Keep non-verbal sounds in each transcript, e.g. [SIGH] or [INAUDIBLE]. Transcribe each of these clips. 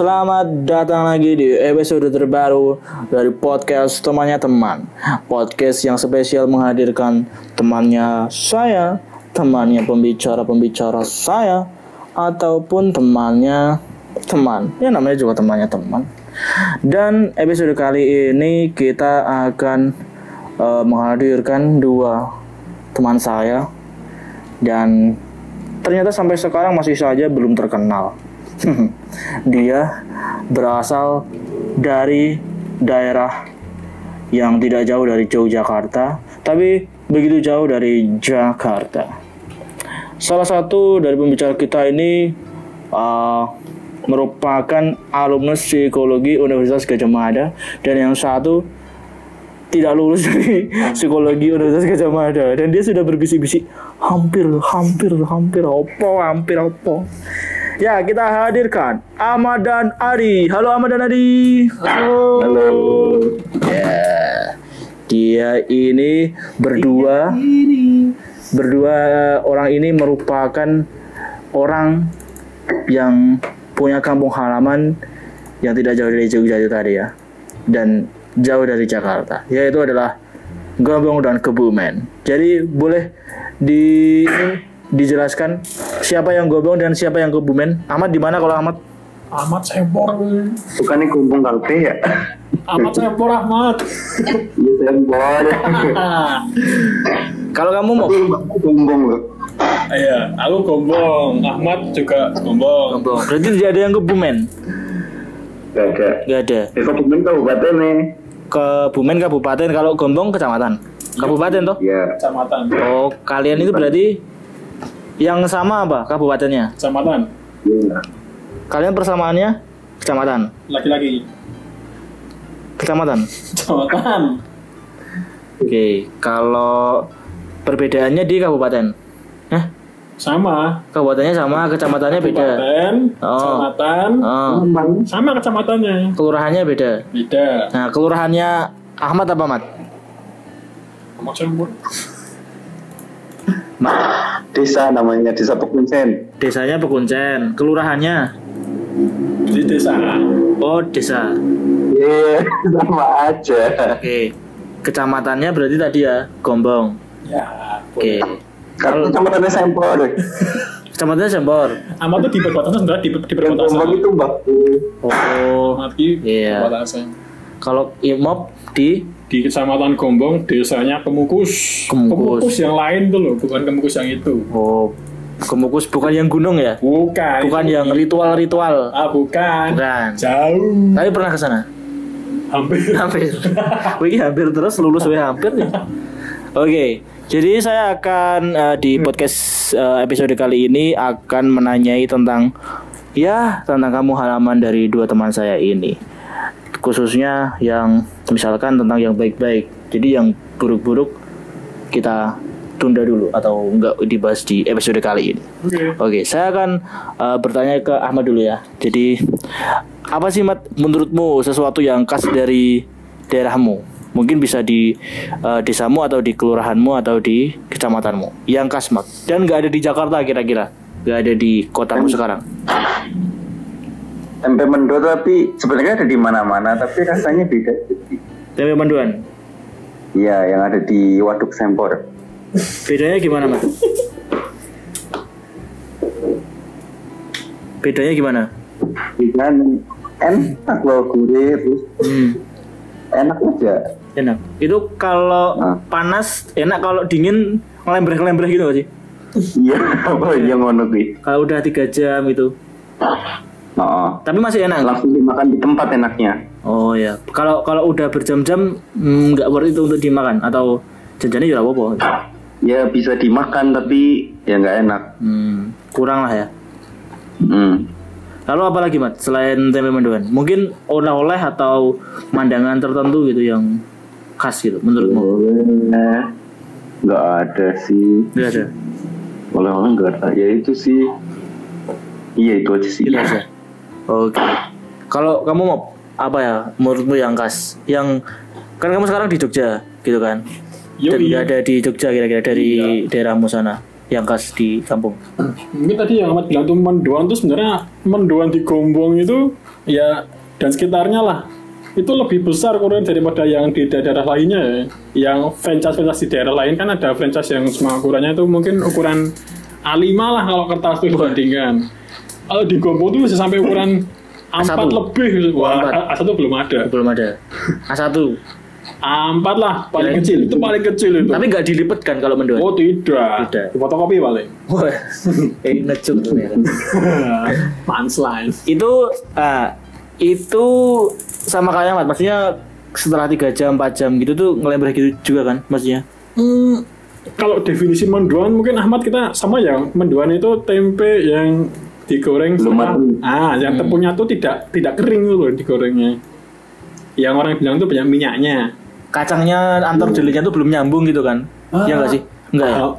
Selamat datang lagi di episode terbaru dari podcast temannya teman. Podcast yang spesial menghadirkan temannya saya, temannya pembicara-pembicara saya, ataupun temannya teman. Ya namanya juga temannya teman. Dan episode kali ini kita akan eh, menghadirkan dua teman saya dan ternyata sampai sekarang masih saja belum terkenal. [LAUGHS] Dia berasal dari daerah yang tidak jauh dari Yogyakarta, tapi begitu jauh dari Jakarta. Salah satu dari pembicara kita ini uh, merupakan alumnus psikologi Universitas Gajah Mada dan yang satu tidak lulus [LAUGHS] dari psikologi Universitas Gajah Mada dan dia sudah berbisik-bisik hampir hampir hampir opo hampir opo ya kita hadirkan Ahmad dan Ari. Halo Ahmad dan Ari. Halo. Halo. ya. Dia ini berdua berdua orang ini merupakan orang yang punya kampung halaman yang tidak jauh dari Jogja itu tadi ya. Dan jauh dari Jakarta. Yaitu adalah Gombong dan Kebumen. Jadi boleh di dijelaskan siapa yang Gombong dan siapa yang Kebumen. Ahmad di mana kalau Ahmad? Ahmad Sempor. Bukannya kumpung kafe ya? Ahmad Sempor Ahmad. Iya sempor. kalau kamu mau Kumpung loh. iya aku gombong. Ahmad juga gombong. Gombong. Berarti tidak ada yang Kebumen? Gak ada. nggak ada. Eh kumpung kabupaten nih. Kebumen kabupaten kalau Gombong kecamatan? Kabupaten toh? Iya. kecamatan. Oh kalian itu berarti yang sama apa kabupatennya? Kecamatan. Kalian persamaannya? Kecamatan. Laki-laki. Kecamatan. Kecamatan. Oke kalau perbedaannya di kabupaten? Hah? sama. Kabupatennya sama kecamatannya beda? Kabupaten Oh. kecamatan. Oh. Sama kecamatannya. Kelurahannya beda? Beda. Nah kelurahannya Ahmad apa Mat? Ahmad Sempor Desa namanya Desa Pekuncen. desanya Pekuncen. Kelurahannya? Di desa. Oh desa. Iya, sama aja. oke. Kecamatannya berarti tadi ya Gombong? Ya oke. Kalau kecamatannya sempor. kecamatannya Sembor Ahmad tuh di perbatasan sebenarnya di, di perbatasan. Kumpung itu mbak. oh. Di Iya. perbatasan. Kalau Imob di di kecamatan Gombong desanya Kemukus. Kemukus. yang lain tuh loh bukan Kemukus yang itu. Oh Kemukus bukan yang gunung ya? Bukan. Bukan yang ritual-ritual. Ah bukan. Bukan. Jauh. Tapi pernah ke sana? Hampir. [LAUGHS] Hampir. [LAUGHS] Wih hampir terus lulus wih hampir nih. Oke jadi saya akan eh, di podcast eh, episode kali ini akan menanyai tentang ya tentang kamu halaman dari dua teman saya ini khususnya yang misalkan tentang yang baik-baik jadi yang buruk-buruk kita tunda dulu atau enggak dibahas di episode kali ini oke Oke, saya akan uh, bertanya ke Ahmad dulu ya. Jadi, apa sih Mat menurutmu sesuatu yang khas dari daerahmu? Mungkin bisa di uh, desamu atau di kelurahanmu atau di kecamatanmu. Yang khas Mat. Dan nggak ada di Jakarta kira-kira. Nggak ada di kotamu sekarang. Tempe mendo tapi sebenarnya ada di mana-mana tapi rasanya beda. Tempe menduan. Iya, yang ada di Waduk Sempor. Bedanya gimana Mat? Bedanya gimana? Dan enak loh gurih terus Hmm, enak aja. enak. Itu kalau Ah. panas enak, kalau dingin ngelembreh-ngelembreh gitu gak sih? Iya, apa [LAUGHS] yang ngono kuwi. Kalau udah tiga jam gitu. Tapi masih enak. langsung dimakan di tempat enaknya. Oh ya, kalau kalau udah berjam-jam mm, nggak worth itu untuk dimakan atau jajannya juga apa-apa. Ya bisa dimakan tapi ya nggak enak. Hmm, kurang lah ya. Hmm. Lalu apa lagi mat selain tempe mendoan? Mungkin oleh-oleh atau mandangan tertentu gitu yang khas gitu menurutmu? Nggak ada sih. Tidak ada. Oleh-oleh nggak ada. Ya itu sih. Iya itu aja sih. Itu aja. Oke. Kalau kamu mau apa ya menurutmu yang khas? Yang kan kamu sekarang di Jogja gitu kan? Dan Yoi. nggak ada di Jogja kira-kira dari daerahmu sana. yang khas di kampung. Mungkin tadi yang Ahmad bilang tuh mendoan tuh sebenarnya mendoan di Gombong itu ya dan sekitarnya lah itu lebih besar ukuran daripada yang di daerah lainnya ya. Yang franchise-franchise di daerah lain kan ada franchise yang semua ukurannya itu mungkin ukuran A5 lah kalau kertas itu dibandingkan. Kalau di Gombong tuh bisa sampai ukuran [LAUGHS] A4 A1. lebih. Wah, A4. A1 belum ada. Belum ada. A1. A4 lah paling kecil. Itu gitu. paling kecil itu. Tapi nggak dilipet kan kalau mendoan? Oh tidak. Tidak. Di fotokopi paling. Wah, eh ngecuk tuh ya. Punchline. Itu ah, itu sama kayak Mat, maksudnya setelah 3 jam 4 jam gitu tuh ngelempar gitu juga kan maksudnya Hmm, kalau definisi mendoan mungkin Ahmad kita sama ya. Mendoan itu tempe yang digoreng Belum. Ah, yang tepungnya tuh tidak tidak kering loh digorengnya. Yang orang bilang tuh banyak minyaknya. kacangnya antar jelinya tuh belum nyambung gitu kan ya nggak sih enggak ya Ah,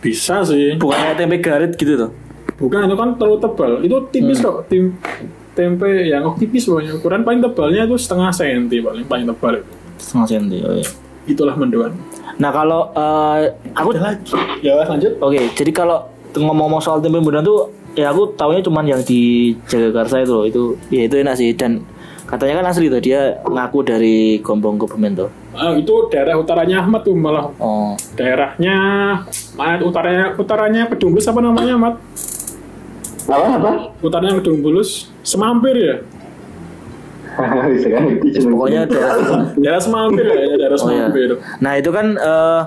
bisa sih. bukannya tempe garit gitu tuh Bukan itu kan terlalu tebal. Itu tipis kok. Tim, tempe yang oh, tipis pokoknya. Ukuran paling tebalnya itu setengah senti paling paling tebal itu. setengah senti oh, iya. Itulah mendoan. nah kalau eh, aku Ya lanjut. Oke, jadi kalau ngomong-ngomong soal tempe mendoan tuh ya aku taunya cuman yang di Jagakarsa itu loh. Itu ya itu enak sih dan katanya kan asli tuh dia ngaku dari Gombong Kebumen tuh. Ah, itu daerah utaranya Ahmad tuh malah Oh, daerahnya mana utaranya utaranya Kedung Bulus apa namanya Mat? Apa apa? Utaranya Kedung Bulus Semampir ya? [LAUGHS] Bisa kan pokoknya daerah Daerah Semampir ya, daerah Oh ya. Semampir. Nah, itu kan eh,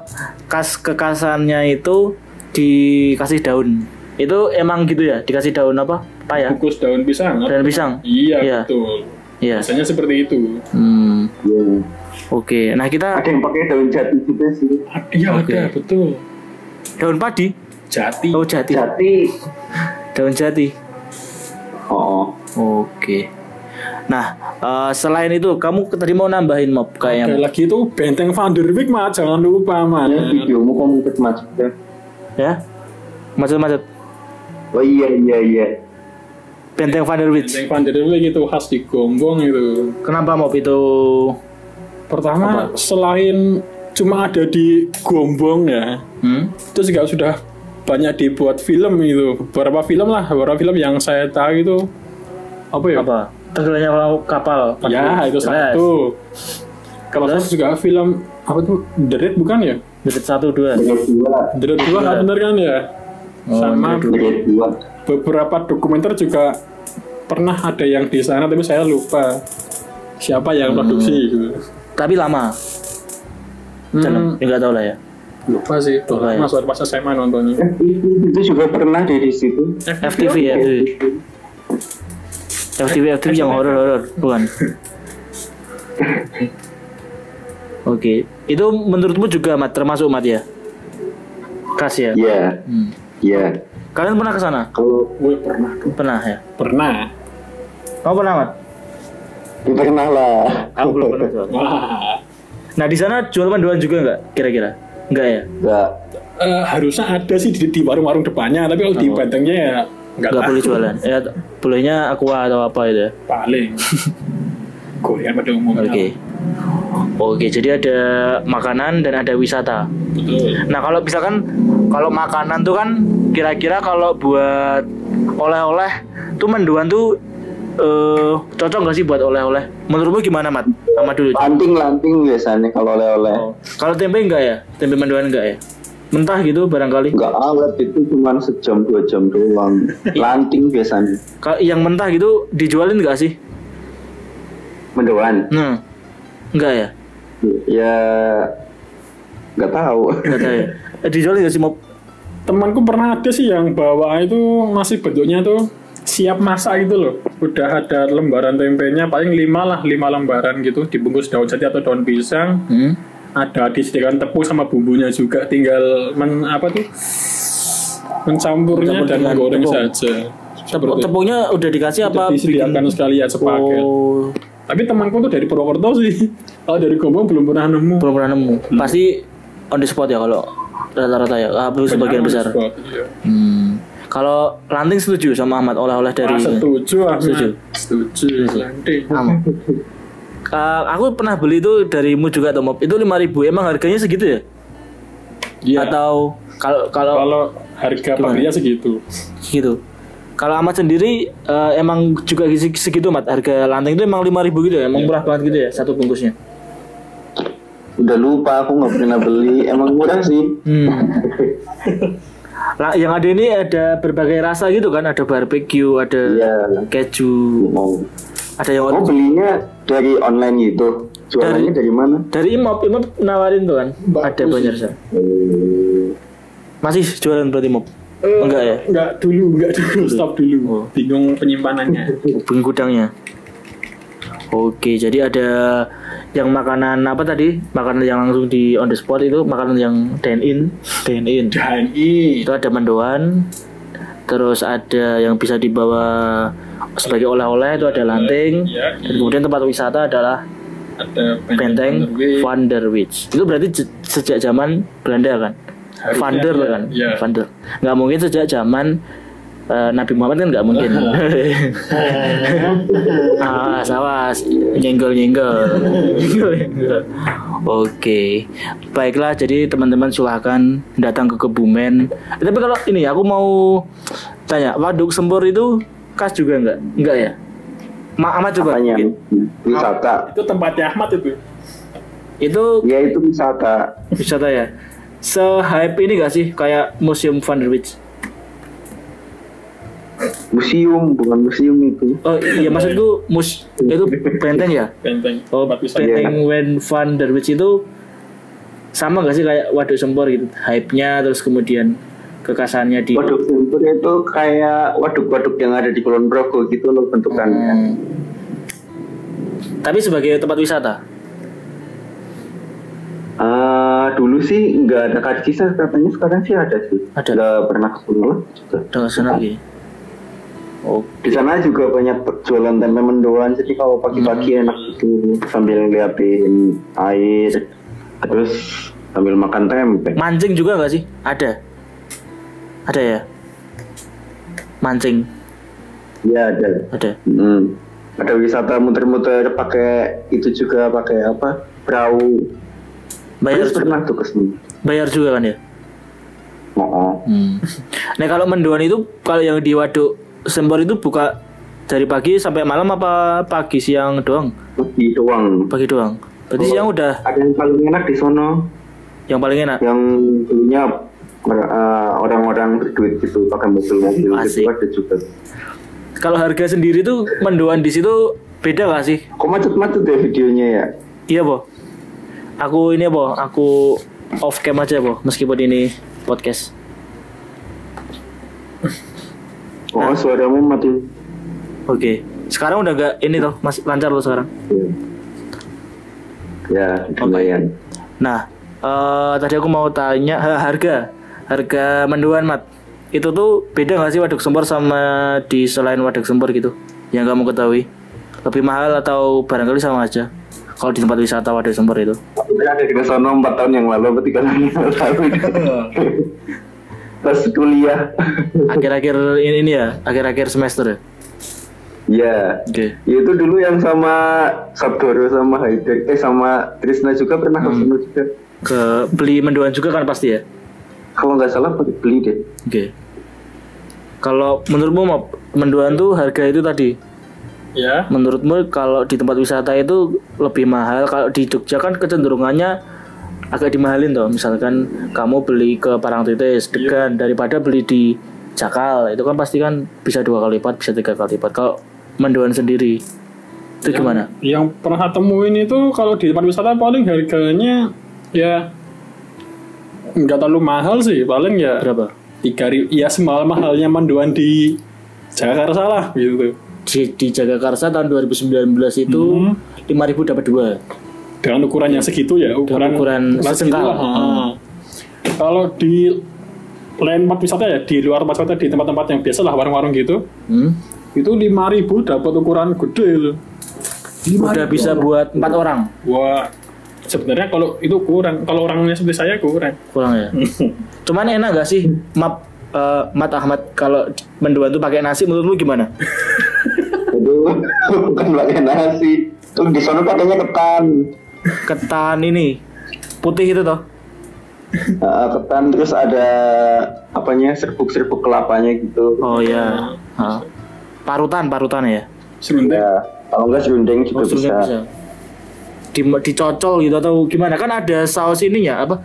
khas kekasannya itu dikasih daun. Itu emang gitu ya, dikasih daun apa? Paya. Kukus daun pisang. Daun pisang. Iya, Iya. betul. Iya. Biasanya seperti itu. Hmm. Iya. Oke. Nah, kita Ada yang pakai daun jati juga sih. Iya Oke. ada, betul. daun padi. Jati. Oh, jati. Jati. [LAUGHS] Daun jati. Oh. Oke. Nah, eh, selain itu kamu tadi mau nambahin mob Ada kayak lagi itu Benteng Van der Wijk. Jangan lupa, Mat. Ya videomu ngikut macet ya. ya? Macet-macet. Oh iya iya iya. Benteng Van der Wijk. Benteng Van der Wijk itu khas di Gombong itu. Kenapa mob itu? Pertama, selain cuma ada di Gombong ya, Hmm? itu juga sudah banyak dibuat film itu beberapa film lah beberapa film yang saya tahu itu apa ya Apa? Tenggelamnya kapal. ya itu Jelas. satu kalau satu juga film apa tuh The Raid bukan ya Dekat satu dua. Bener dua. The dua kan bener kan ya Oh, sama dua. beberapa dokumenter juga pernah ada yang di sana tapi saya lupa siapa yang produksi gitu Tapi lama. Dalam, ya nggak tahu lah ya. lupa sih Lupa ya. mas pas SMA nontonnya itu juga pernah deh di situ. FTV ya. FTV. FTV FTV yang horor horor bukan? [LAUGHS] Oke, itu menurutmu juga mat termasuk mat ya? Kas ya? Iya. Hmm. Iya. Kalian pernah ke sana? Kalau gue pernah Pernah ya? pernah Kamu pernah mat? ya pernah lah. Aku belum pernah soalnya. [LAUGHS] wah Nah di sana jual mendoan juga nggak? Kira-kira? Nggak ya? Enggak. Eh, harusnya ada sih di, di warung-warung depannya tapi kalau di Oh. bentengnya ya nggak Nggak tahu. boleh jualan? Ya bolehnya aqua atau apa itu ya? paling [LAUGHS] gorengan pada umumnya Oke. Oke, jadi ada makanan dan ada wisata. betul Nah kalau misalkan kalau makanan tuh kan kira-kira kalau buat oleh-oleh tuh mendoan tuh eh cocok nggak sih buat oleh-oleh? Menurutmu gimana mat? Sama dulu. Lanting lanting biasanya kalau oleh-oleh. Oh. Kalau tempe enggak ya? Tempe mendoan enggak ya? Mentah gitu barangkali. Enggak awet itu cuma sejam dua jam doang. [LAUGHS] Lanting biasanya. Kalau yang mentah gitu dijualin enggak sih? Mendoan. Nah, enggak ya? Ya nggak tahu. Enggak tahu ya. [LAUGHS] Eh, dijualin enggak sih mau? temanku pernah ada sih yang bawa itu masih bentuknya tuh siap masak gitu loh udah ada lembaran tempenya paling lima lah lima lembaran gitu dibungkus daun jati atau daun pisang Hmm? ada disediakan tepung sama bumbunya juga tinggal men apa tuh mencampurnya Mencampur dan goreng tepung. saja Tepung, tepungnya udah dikasih apa? Udah disediakan sekalian sepaket Oh, tapi temanku tuh dari Purwokerto sih kalau dari Gombong belum pernah nemu belum pernah nemu. Pasti on the spot ya kalau rata-rata ya. Ah, sebagian besar. spot, iya. Hmm. Kalau lanting setuju sama Ahmad oleh-oleh dari Wah, setuju ah Setuju. setuju Lanting. Ahmad. Uh, [LAUGHS] aku pernah beli itu darimu juga Tom. Itu 5000 Emang harganya segitu ya? Iya. Atau kalau kalau Kalau harga pembelian segitu. gitu. Kalau Ahmad sendiri eh, emang juga seg- segitu Mat harga lanting itu emang 5000 gitu ya, emang murah banget gitu ya satu bungkusnya. Udah lupa aku nggak pernah beli. Emang murah sih. Hmm. Lah, yang ada ini ada berbagai rasa gitu kan, ada barbecue, ada Iya. keju, Mau. ada yang Oh belinya dari online gitu. Jualannya dari, mana? dari Imop, Imop nawarin tuh kan, ada banyak rasa. Eh, Masih jualan berarti Imop? Enggak ya? Enggak dulu, enggak dulu, stop dulu. Bingung penyimpanannya. Hubungi gudangnya. Oke, jadi ada yang makanan apa tadi? Makanan yang langsung di on the spot itu, makanan yang dine in, dine in. HNI. Itu ada mendoan, terus ada yang bisa dibawa sebagai oleh-oleh itu ada lanting, Ya, dan kemudian tempat wisata adalah ada benteng Van der Wijk. Itu berarti sejak zaman Belanda kan? Van der iya, kan? iya. Van der. Nggak mungkin sejak zaman eh, Nabi Muhammad kan nggak mungkin. [LAUGHS] awas, awas, nyenggol nyenggol. Oke, baiklah. Jadi teman-teman silahkan datang ke Kebumen. Eh, tapi kalau ini aku mau tanya, Waduk Sempur itu khas juga nggak? Nggak ya? Ma Ahmad coba. apanya? Wisata. Itu tempatnya Ahmad itu. Itu Ya itu wisata. wisata ya se-hype ini gak sih kayak museum Van der Wijk Museum bukan museum itu. oh iya maksudku mus itu benteng ya Benteng. oh benteng Wen Van der Wijk itu sama gak sih kayak waduk sempor gitu hype-nya terus kemudian kekasannya di Waduk Sempur itu kayak waduk-waduk yang ada di Kulon Progo gitu loh bentukannya. Hmm. tapi sebagai tempat wisata Ah, dulu sih nggak ada kaki kisah katanya sekarang sih ada sih. Ada. Nggak pernah ke sana juga. dengan sana lagi oh Di sana juga banyak jualan tempe mendoan jadi kalau pagi-pagi enak gitu sambil ngeliatin air terus sambil makan tempe. mancing juga gak sih ada ada ya mancing Iya ada. ada Hmm. Ada wisata muter-muter pakai itu juga pakai apa? Perahu. bayar Terus pernah tuh ke sini. bayar juga kan ya Oh, oh. Hmm. [LAUGHS] Nah kalau mendoan itu kalau yang di waduk sempor itu buka dari pagi sampai malam apa pagi siang doang? Pagi doang. Pagi doang. Berarti siang udah Ada yang paling enak di sono yang paling enak. yang punya uh, orang-orang berduit gitu pakai mobil-mobil gitu ada juga. Kalau harga sendiri tuh mendoan di situ beda gak sih? Kok macet-macet ya videonya ya? Iya boh. Aku ini boh. Aku off cam aja boh. Meskipun ini podcast. Oh suaramu mati. Oke. Sekarang udah gak ini tuh masih lancar loh sekarang. Ya, lumayan. Nah, eh tadi aku mau tanya ha- [LAUGHS] harga, harga mendoan mat. Itu tuh beda nggak sih waduk sempur sama di selain waduk sempur gitu? Yang kamu ketahui, lebih mahal atau barangkali sama aja? Kalau di tempat wisata waduk sempur itu? Aku ada di sono 4 tahun yang lalu, atau 3 tahun yang lalu. [LAUGHS] Pas kuliah. Akhir-akhir ini, ini ya, akhir-akhir semester ya. Iya. Oke. Ya, itu dulu yang sama Sabdoro sama Haider eh sama Trisna juga pernah ke sono juga. Ke beli mendoan juga kan pasti ya? Kalau nggak salah beli deh. Oke. Kalau menurutmu Mop, mendoan tuh harga itu tadi Ya. Menurutmu kalau di tempat wisata itu lebih mahal kalau di Jogja kan kecenderungannya agak dimahalin toh misalkan kamu beli ke Parangtritis degan daripada beli di Jakal itu kan pasti kan bisa dua kali lipat bisa tiga kali lipat kalau mendoan sendiri itu gimana Yang pernah temuin itu kalau di tempat wisata paling harganya ya nggak terlalu mahal sih, paling ya berapa tiga ribu. Ya semahal mahalnya manduan di Jakarta lah gitu. di, di Jagakarsa tahun 2019 itu Hmm. 5000 dapat dua Dengan ukuran yang segitu ya, ukuran ukuran ukuran sesengkal. Ah. Kalau di lain tempat wisata ya, di luar tempat wisata di tempat-tempat yang biasa lah warung-warung gitu, hmm? itu 5000 dapat ukuran gede loh. udah bisa buat empat orang Wah, sebenarnya kalau itu kurang, kalau orangnya seperti saya kurang. kurang ya [LAUGHS] cuman enak gak sih map eh, Mat Ahmad kalau mendoan tuh pakai nasi menurut lu gimana Itu [LAUGHS] bukan pakai nasi. Tuh di sono pakainya ketan. Ketan ini putih itu toh Uh, ketan terus ada apanya serbuk-serbuk kelapanya gitu. Oh ya. Ah. Parutan, parutan ya. Serundeng. Ya, kalau enggak serundeng juga Oh, bisa. bisa. Di, dicocol gitu atau gimana? Kan ada saus ininya apa?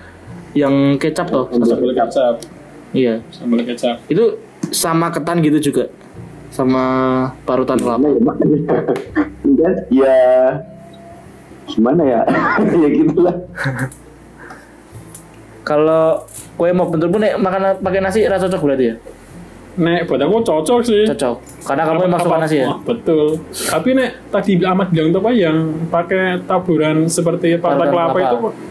Yang kecap toh. Sambal kecap. Iya. Sambal kecap. Itu sama ketan gitu juga. Sama parutan kelapa. Ya gimana ya? [LAUGHS] ya gitulah. Kalau kue mau bentuk pun nek makan pakai nasi rasa cocok berarti ya? Nek buat aku cocok sih. Cocok. Karena kamu emang suka Apa- nasi ya? Oh, betul. Tapi nek tadi Ahmad bilang tuh apa yang pakai taburan seperti Parutan kelapa kelapa. itu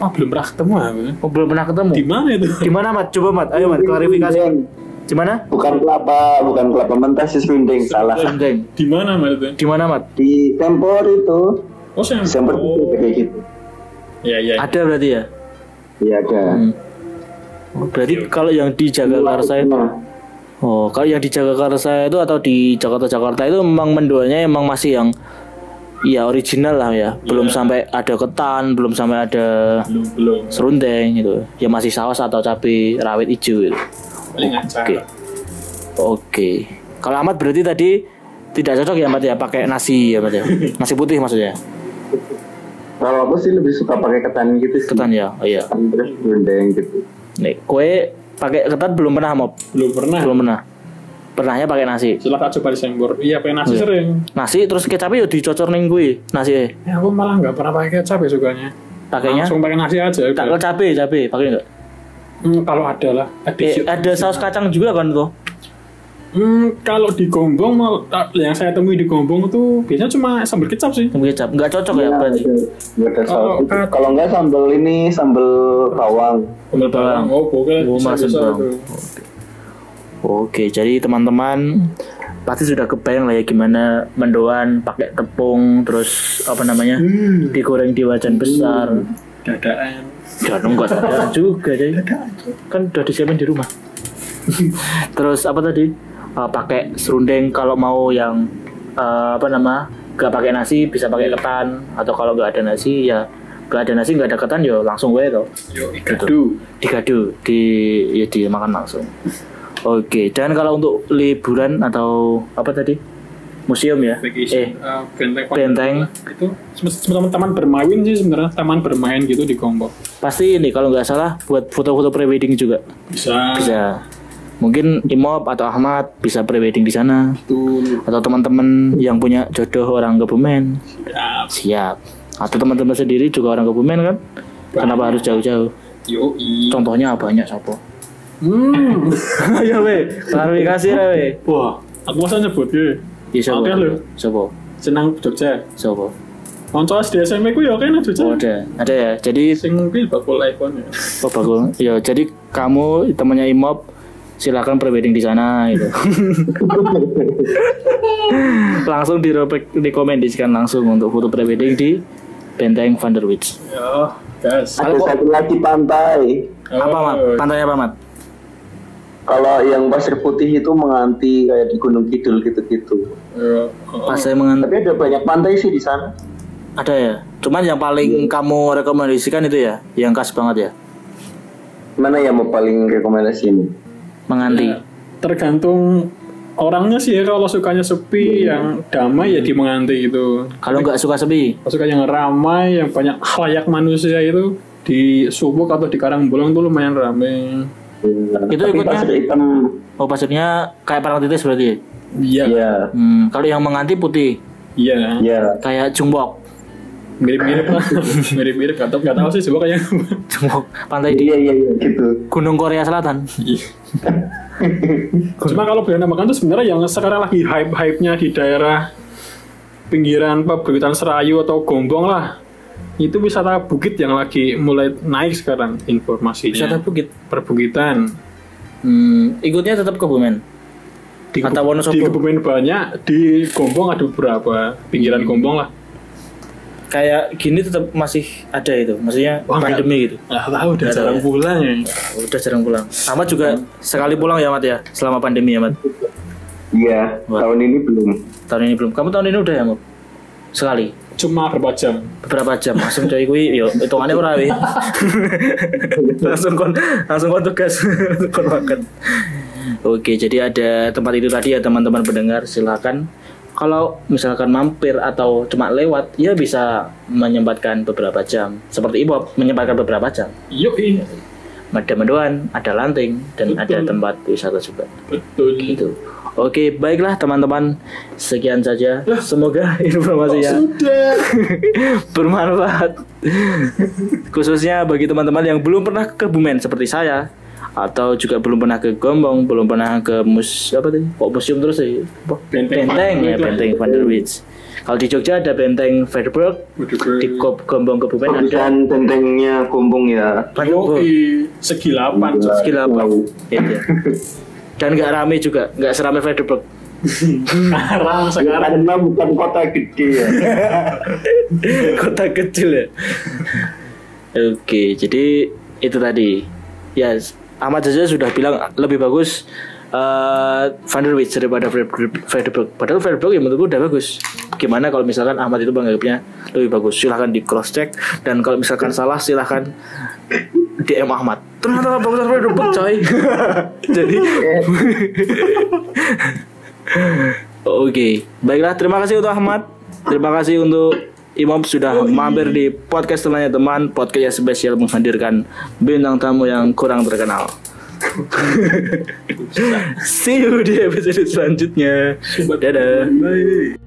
oh, belum pernah ketemu aku. Oh, belum pernah ketemu. Di mana itu? Di mana, Mat? Coba, Mat. Ayo, Mat, klarifikasi. Di mana? Bukan kelapa, bukan kelapa mentah sih serundeng, salah. Sundeng. Di mana Mat itu? Di mana, Mat? Di tempor itu, Oh, saya. tempor Oh. kayak gitu. Iya, iya. Ada berarti ya? Iya ada. Hmm. Berarti kalau yang di Jagakarsa itu Nah, Oh, kalau yang di Jagakarsa itu atau di Jakarta-Jakarta itu memang mendoanya emang masih yang ya original lah ya. Belum sampai ada ketan, belum sampai ada Belum, belum. serundeng gitu. Ya masih saus atau cabai rawit hijau gitu. Oke. Oke. Kalau Ahmad berarti tadi tidak cocok ya Ahmad ya pakai nasi ya Ahmad ya. [LAUGHS] Nasi putih maksudnya. Kalau aku sih lebih suka pakai ketan gitu sih. Ketan ya. Oh iya. Ketan terus serundeng gitu. Nih, kue pakai ketan belum pernah Mob. Belum pernah. Belum pernah. Pernahnya pakai nasi. Setelah tak coba di Sembor. Iya, pakai nasi sering. Nasi terus kecapnya yo dicocor ning kuwi nasi. Ya, aku malah nggak pernah pakai kecap ya sukanya. Pakainya Langsung pakai nasi aja. tak cabe cabe pakai enggak? Hmm, kalau ada lah. Ada. Eh, ada saus kacang juga kan tuh. Hmm, kalau di Gombong yang saya temui di Gombong itu biasanya cuma sambal kecap sih. Sambal kecap. Enggak cocok ya berarti. Nggak ada Kalau saus. kat- Kalau enggak sambal ini sambal bawang. Sambal bawang. Oh, boleh. Oh, masuk bawang. Oke, jadi teman-teman pasti sudah kebayang lah ya gimana mendoan pakai tepung terus apa namanya digoreng di wajan besar. Dadaan. Jangan enggak ada juga deh. Kan udah disiapin di rumah. [LAUGHS] terus apa tadi? Eh, pakai serundeng kalau mau yang eh, apa nama? Gak pakai nasi bisa pakai ketan atau kalau nggak ada nasi ya nggak ada nasi nggak ada ketan ya langsung gue tuh Yo, igadu. digadu di ya dimakan langsung. Oke, dan kalau untuk liburan atau apa tadi? Museum ya? Vacation. Eh, Eh, benteng. benteng. Itu teman taman bermain sih sebenarnya taman bermain gitu di Gombong. pasti ini kalau nggak salah buat foto-foto prewedding juga Bisa. bisa. Mungkin Imob atau Ahmad bisa prewedding di sana Betul. atau teman-teman yang punya jodoh orang Kebumen Ya. siap. Atau teman-teman sendiri juga orang Kebumen kan? Kenapa harus jauh-jauh? Yo, i. Contohnya banyak siapa? Hmm. Ayo [LAUGHS] we, klarifikasi lah we. Wah, aku masa nyebut ya. Iya siapa? Oke. Siapa? Senang Jogja. Siapa? Konco SD SMP ku ya kayaknya Jogja. Oh, ada, ada ya. Jadi Sing kuwi bakul iPhone ya. oh, bagus. Ya, jadi kamu temannya Imob silakan prewedding di sana gitu. [LAUGHS] langsung dirobek dikomendasikan langsung untuk foto prewedding di Benteng Van der Witz. Ya, gas. Ada satu lagi pantai. Apa mat? Oh. Pantainya apa mat? Kalau yang pasir putih itu menganti kayak di Gunung Kidul gitu-gitu. Ya, oh. Pas saya mengen Tapi ada banyak pantai sih di sana. ada ya. Cuman yang paling kamu rekomendasikan itu ya, yang khas banget ya, Mana yang mau paling rekomendasi ini? Menganti. tergantung orangnya sih ya kalau sukanya sepi yang damai ya di menganti gitu Kalau nggak suka sepi, kalau suka yang ramai yang banyak halayak manusia itu di Subuk atau di Karangbolong tuh lumayan ramai Itu Tapi ikutnya? pasir hitam. oh pasirnya kayak parang titis berarti. ya? iya Iya, Hmm, kalau yang menganti putih, iya iya. kayak jumbok. Mirip-mirip lah [LAUGHS] mirip-mirip gak tau gak tau sih coba kayak Jumbok pantai di Iya, iya, iya, gitu. Gunung Korea Selatan. [LAUGHS] cuma kalau Belanda makan tuh sebenarnya yang sekarang lagi hype-hype-nya di daerah pinggiran perbukitan Serayu atau Gombong lah itu wisata bukit yang lagi mulai naik sekarang informasinya Wisata bukit. perbukitan Hmm, ikutnya tetap Kebumen. di, Wonosobo. di Kebumen banyak di Gombong ada beberapa pinggiran Gombong lah Kayak gini tetap masih ada itu, maksudnya Wah, pandemi gitu. ah tahu udah jarang tahu ya. pulang ya Udah jarang pulang. Ahmad juga sekali pulang ya Mat ya, selama pandemi ya Mat. Iya, tahun ini belum. Tahun ini belum. Kamu tahun ini udah ya Mat? Sekali. cuma berapa jam beberapa jam langsung coy kuwi yo hitungannya ora we. [LAUGHS] langsung kon langsung kon tugas [LAUGHS] kon makan. Oke, jadi ada tempat itu tadi ya teman-teman pendengar silakan kalau misalkan mampir atau cuma lewat ya bisa menyempatkan beberapa jam. Seperti Ibu menyempatkan beberapa jam. Yuk ini ada mendoan ada lanting dan Betul. ada tempat wisata juga. Betul. Gitu. Oke baiklah teman-teman. Sekian saja. Semoga [LAUGHS] informasinya sudah. [LAUGHS] bermanfaat. Khususnya bagi teman-teman yang belum pernah ke Kebumen seperti saya atau juga belum pernah ke Gombong belum pernah ke mus apa tadi? Kok museum terus sih? Apa? Benteng. Benteng. Ya Van der Wijk. benteng Van der Wijk kalau di Jogja ada benteng Verburg di Go- Gombong Kebumen ada. Dan tentengnya kumbung ya. Yoi, segi delapan. Cok. skill apa Iya. dan nggak rame juga nggak seramai Verburg sekarang. Sekarang Karena bukan kota gede ya. [LAUGHS] kota kecil ya. Oke jadi itu tadi. Ya Ahmad Zaza sudah bilang lebih bagus eh Van der daripada Verburg padahal Verburg ya menurutku udah bagus. Gimana kalau misalkan Ahmad itu menganggapnya lebih bagus? Silahkan di cross check dan kalau misalkan salah silahkan DM Ahmad. Ternyata bagus Verburg coy. [LAUGHS] Jadi [LAUGHS] Oke, baiklah. Terima kasih untuk Ahmad. Terima kasih untuk Imam sudah mampir di podcast temannya teman podcast yang spesial menghadirkan bintang tamu yang kurang terkenal. [LAUGHS] See you di episode selanjutnya. Dadah. Bye.